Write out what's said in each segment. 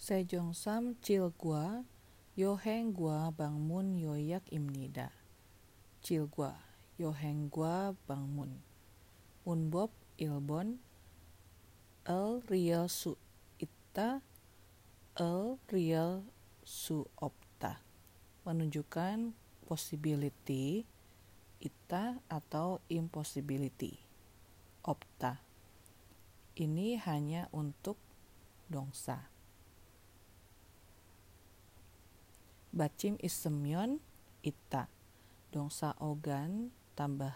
Sejong Chilgwa Yohengwa Bangmun Yoyak Imnida. Chilgwa Yohengwa Bangmun. Unbob Ilbon El Real Su Itta El Real Su Opta. Menunjukkan possibility ita atau impossibility. Opta. Ini hanya untuk dongsa Bacim isemyon ita. Dongsa ogan tambah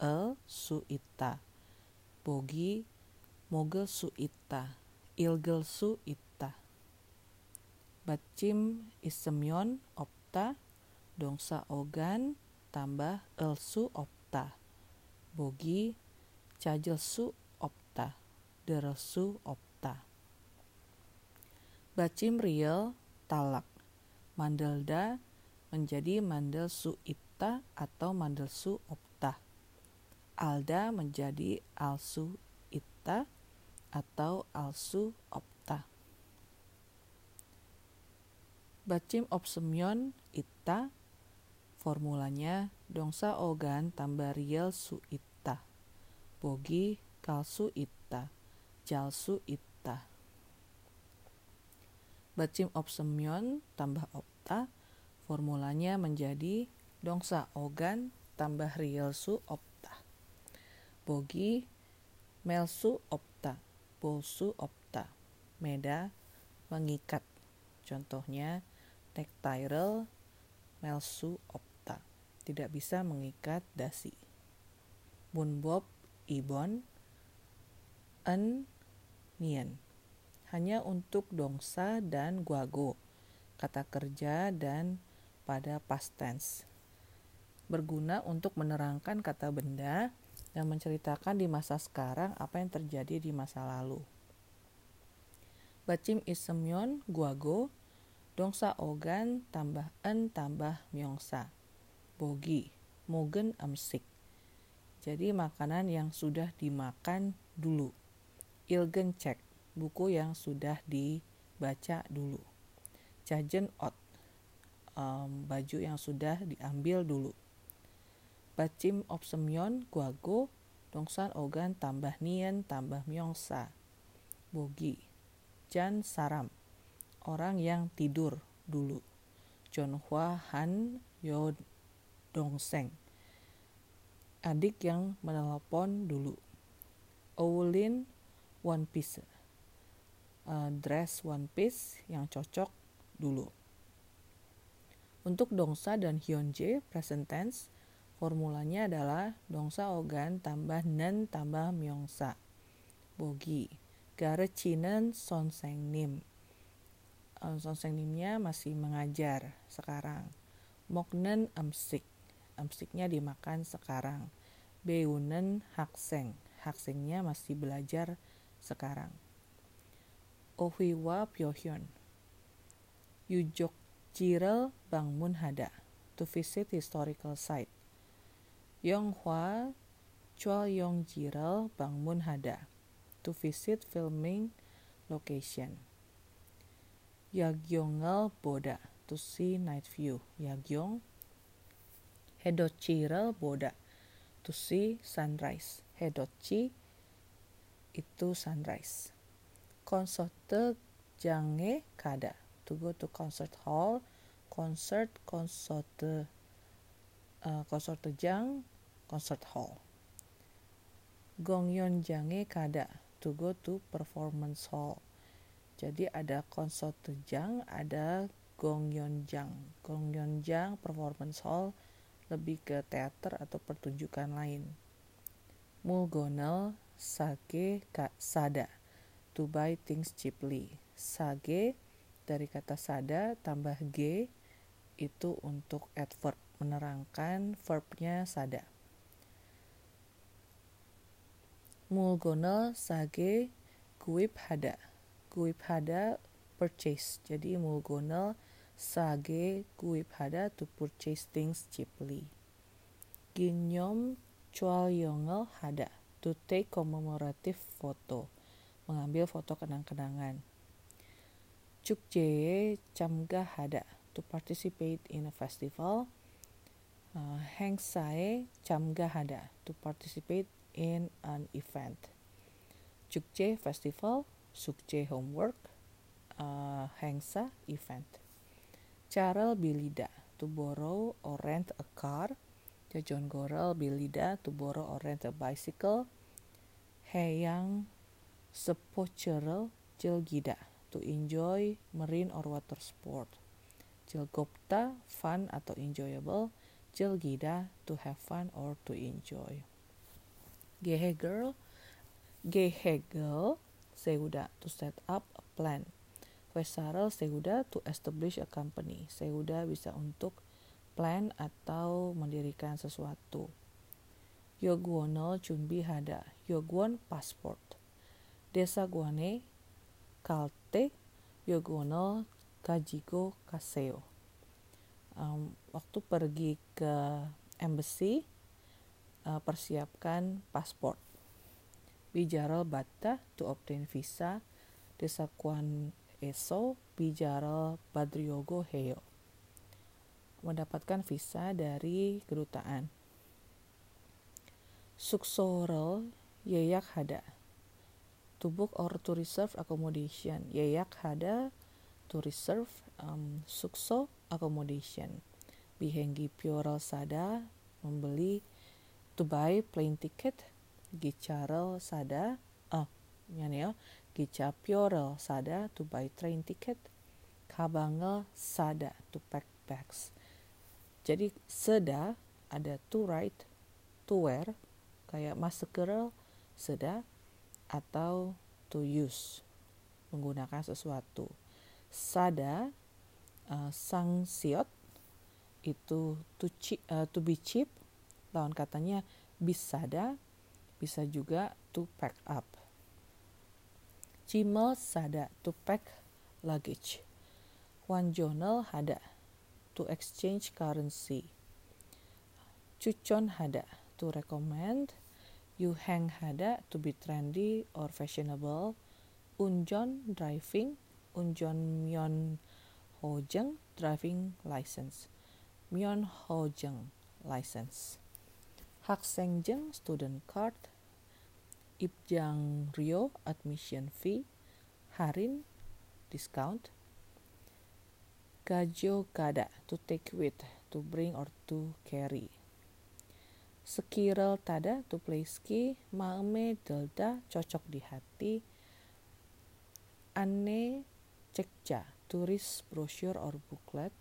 el su ita. Bogi mogel su ita. Ilgel su ita. Bacim isemyon opta. Dongsa ogan tambah el su opta. Bogi cajel su opta. Derel su opta. Bacim riel talak Mandelda menjadi mandel su ita atau mandel su opta. Alda menjadi alsu ita atau alsu opta. Bacim opsemyon ita formulanya dongsa ogan tambah riel su ita. Bogi kalsu ita, jalsu ita. Bacim opsemyon tambah opta, formulanya menjadi dongsa ogan tambah rielsu opta. Bogi melsu opta, bolsu opta. Meda mengikat. Contohnya tactile melsu opta. Tidak bisa mengikat dasi. Bunbob ibon en nien hanya untuk dongsa dan guago, kata kerja dan pada past tense. Berguna untuk menerangkan kata benda dan menceritakan di masa sekarang apa yang terjadi di masa lalu. Bacim isemyon guago, dongsa ogan tambah en tambah myongsa. Bogi, mogen amsik. Jadi makanan yang sudah dimakan dulu. Ilgen cek buku yang sudah dibaca dulu. Jajen ot, um, baju yang sudah diambil dulu. Bacim opsemyon guago, dongsan ogan tambah nien tambah myongsa. Bogi, jan saram, orang yang tidur dulu. Jonhua Han Yo Dongseng, adik yang menelepon dulu. Owlin One Piece uh, dress one piece yang cocok dulu. Untuk dongsa dan hyunje present tense, formulanya adalah dongsa ogan tambah nen tambah myongsa. Bogi. Garechinen sonsengnim. Uh, sonsengnimnya masih mengajar sekarang. Moknen amsik. Amsiknya dimakan sekarang. Beunen hakseng. Haksengnya masih belajar sekarang. Ohiwa Pyohyun. Yujok Jirel Bangmun Hada to visit historical site. Yonghua Chua Yong Jirel Bangmun Hada to visit filming location. Yagyongel Boda to see night view. Yagyong Hedochirel Boda to see sunrise. Hedochi itu sunrise. Concert jange kada. To go to concert hall concert concert uh, concert jang concert hall. Gongyon jange kada. To go to performance hall. Jadi ada concert jang ada gongyon jang. Gongyon jang performance hall lebih ke teater atau pertunjukan lain. Mulgonel sake sada to buy things cheaply. Sage dari kata sada tambah g itu untuk adverb menerangkan verbnya sada. Mulgonel sage guip hada. Guip hada purchase. Jadi mulgonel sage guip hada to purchase things cheaply. Ginyom chual yongel hada to take commemorative photo mengambil foto kenang-kenangan. Cukje Chamga Hada to participate in a festival. Uh, Hengsae Chamga Hada to participate in an event. Cukje Festival, Sukje Homework, uh, Hengsa Event. Charal Bilida to borrow or rent a car. Jajon Gorel Bilida to borrow or rent a bicycle. Heyang sepocherel gida to enjoy marine or water sport. Jilgopta fun atau enjoyable. Jilgida to have fun or to enjoy. Gehegel Gehegel Seuda to set up a plan. Vesarel Seuda to establish a company. Seuda bisa untuk plan atau mendirikan sesuatu. Yoguonel Chunbi Hada Yoguon passport. Desa Guane Kalte Yogono Kajigo Kaseo. Um, waktu pergi ke embassy uh, persiapkan paspor. Bijaral Bata to obtain visa. Desa Kwan Eso Bijaral Badriogo Heyo. Mendapatkan visa dari kedutaan. Suksorel Yeyak Hada to book or to reserve accommodation. Yeyak hada to reserve um, sukso accommodation. Bihengi pioral sada membeli to buy plane ticket. Gicaral sada ah yani ya gica sada to buy train ticket. Kabangel sada to pack bags. Jadi seda ada to write, to wear, kayak masker seda atau to use menggunakan sesuatu. Sada uh, sang siot itu to, uh, to be cheap lawan katanya bisada bisa juga to pack up. Cimel sada to pack luggage. Wanjonel hada to exchange currency. Cucon hada to recommend You hang hada to be trendy or fashionable. Unjon driving. Unjon myon hojeng driving license. Myon hojeng license. Hak sengjeng student card. Ibjang Rio admission fee. Harin discount. Gajo kada to take with, to bring or to carry. Skiral tada to play ski, maame delta cocok di hati. Ane cekja turis brochure or booklet.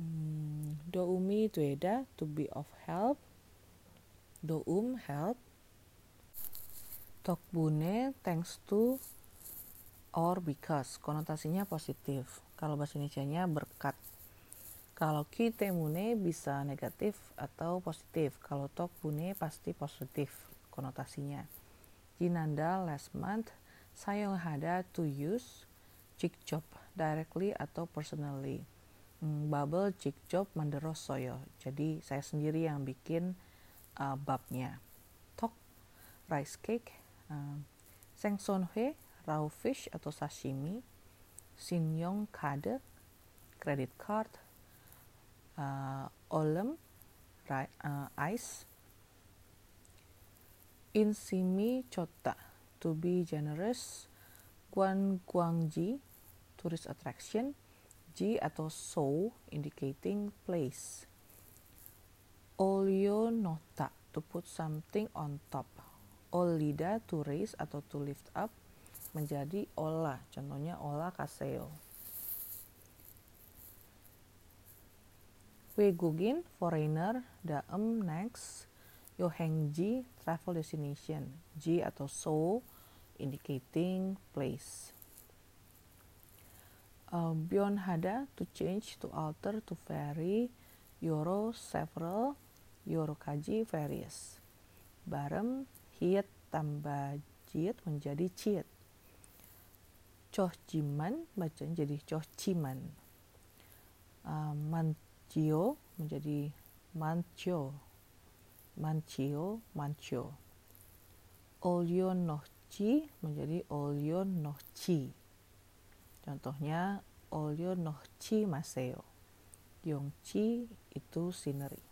Hmm, doumi tueda to be of help. Doum help. Tokbune thanks to or because konotasinya positif. Kalau bahasa Indonesia-nya berkat kalau kitemune bisa negatif atau positif. Kalau tokbune pasti positif konotasinya. Jinanda last month sayong hada to use job directly atau personally. Hmm, bubble job menderos soyo. Jadi saya sendiri yang bikin uh, babnya. Tok rice cake, uh, sengsonhe raw fish atau sashimi, sinyong kade, credit card, uh, Olem uh, ice Insimi Chota to be generous Guan Guangji tourist attraction Ji atau So indicating place. Olio nota to put something on top. Olida to raise atau to lift up menjadi ola contohnya ola kaseo Gugin foreigner, daem next, Yohengji travel destination, Ji atau so indicating place. Uh, beyond hada to change, to alter, to vary, Euro several, Euro kaji various. Barem hiet tambah jit menjadi ciet. Coh jiman baca jadi coh ciman. Uh, Cio menjadi mancio mancio mancio olio nochi menjadi olio nochi Contohnya olyo no chi maseo. Yongchi itu scenery.